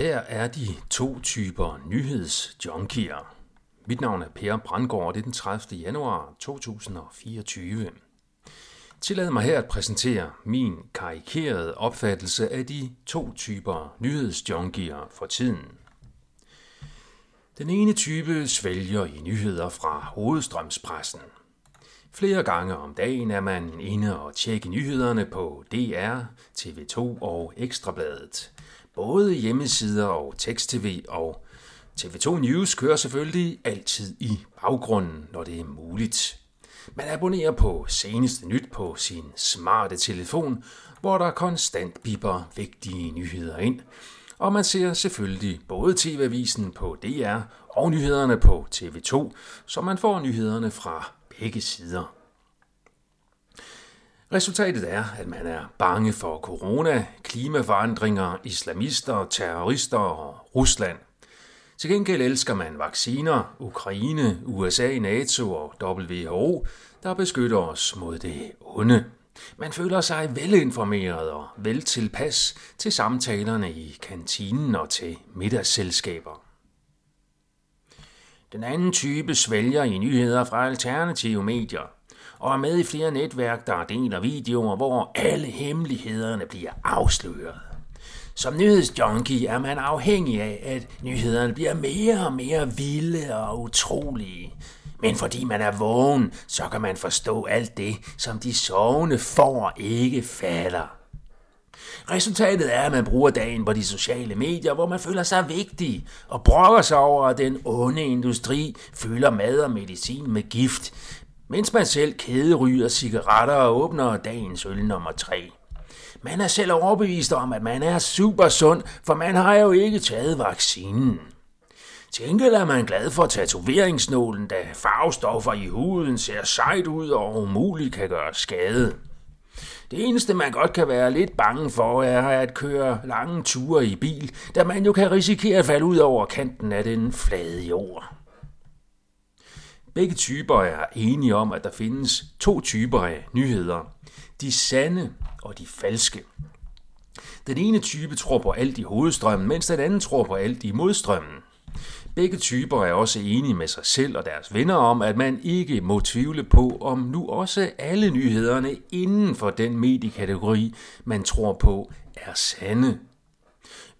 Her er de to typer nyhedsjunkier. Mit navn er Per Brandgaard, og det er den 30. januar 2024. Tillad mig her at præsentere min karikerede opfattelse af de to typer nyhedsjunkier for tiden. Den ene type svælger i nyheder fra hovedstrømspressen. Flere gange om dagen er man inde og tjekke nyhederne på DR, TV2 og Ekstrabladet. Både hjemmesider og tekst-tv og TV2 News kører selvfølgelig altid i baggrunden, når det er muligt. Man abonnerer på seneste nyt på sin smarte telefon, hvor der konstant biber vigtige nyheder ind. Og man ser selvfølgelig både TV-avisen på DR og nyhederne på TV2, så man får nyhederne fra begge sider. Resultatet er, at man er bange for corona, klimaforandringer, islamister, terrorister og Rusland. Til gengæld elsker man vacciner, Ukraine, USA, NATO og WHO, der beskytter os mod det onde. Man føler sig velinformeret og vel tilpas til samtalerne i kantinen og til middagsselskaber. Den anden type svælger i nyheder fra alternative medier – og er med i flere netværk, der deler videoer, hvor alle hemmelighederne bliver afsløret. Som nyhedsjunkie er man afhængig af, at nyhederne bliver mere og mere vilde og utrolige. Men fordi man er vågen, så kan man forstå alt det, som de sovende får ikke fatter. Resultatet er, at man bruger dagen på de sociale medier, hvor man føler sig vigtig og brokker sig over, at den onde industri fylder mad og medicin med gift, mens man selv kæderyger cigaretter og åbner dagens øl nummer 3. Man er selv overbevist om, at man er super sund, for man har jo ikke taget vaccinen. Til gengæld er man glad for tatoveringsnålen, da farvestoffer i huden ser sejt ud og umuligt kan gøre skade. Det eneste, man godt kan være lidt bange for, er at køre lange ture i bil, da man jo kan risikere at falde ud over kanten af den flade jord. Begge typer er enige om, at der findes to typer af nyheder. De sande og de falske. Den ene type tror på alt i hovedstrømmen, mens den anden tror på alt i modstrømmen. Begge typer er også enige med sig selv og deres venner om, at man ikke må tvivle på, om nu også alle nyhederne inden for den mediekategori, man tror på, er sande.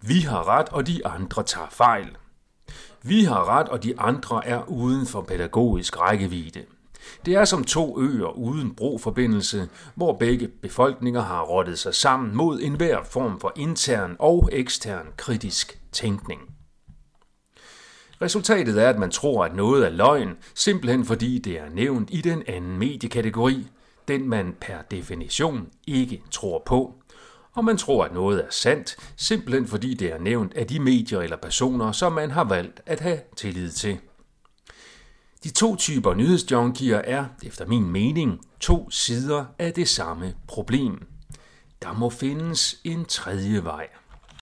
Vi har ret, og de andre tager fejl. Vi har ret, og de andre er uden for pædagogisk rækkevidde. Det er som to øer uden broforbindelse, hvor begge befolkninger har rottet sig sammen mod enhver form for intern og ekstern kritisk tænkning. Resultatet er, at man tror, at noget er løgn, simpelthen fordi det er nævnt i den anden mediekategori, den man per definition ikke tror på, og man tror, at noget er sandt, simpelthen fordi det er nævnt af de medier eller personer, som man har valgt at have tillid til. De to typer nyhedsjunkier er, efter min mening, to sider af det samme problem. Der må findes en tredje vej.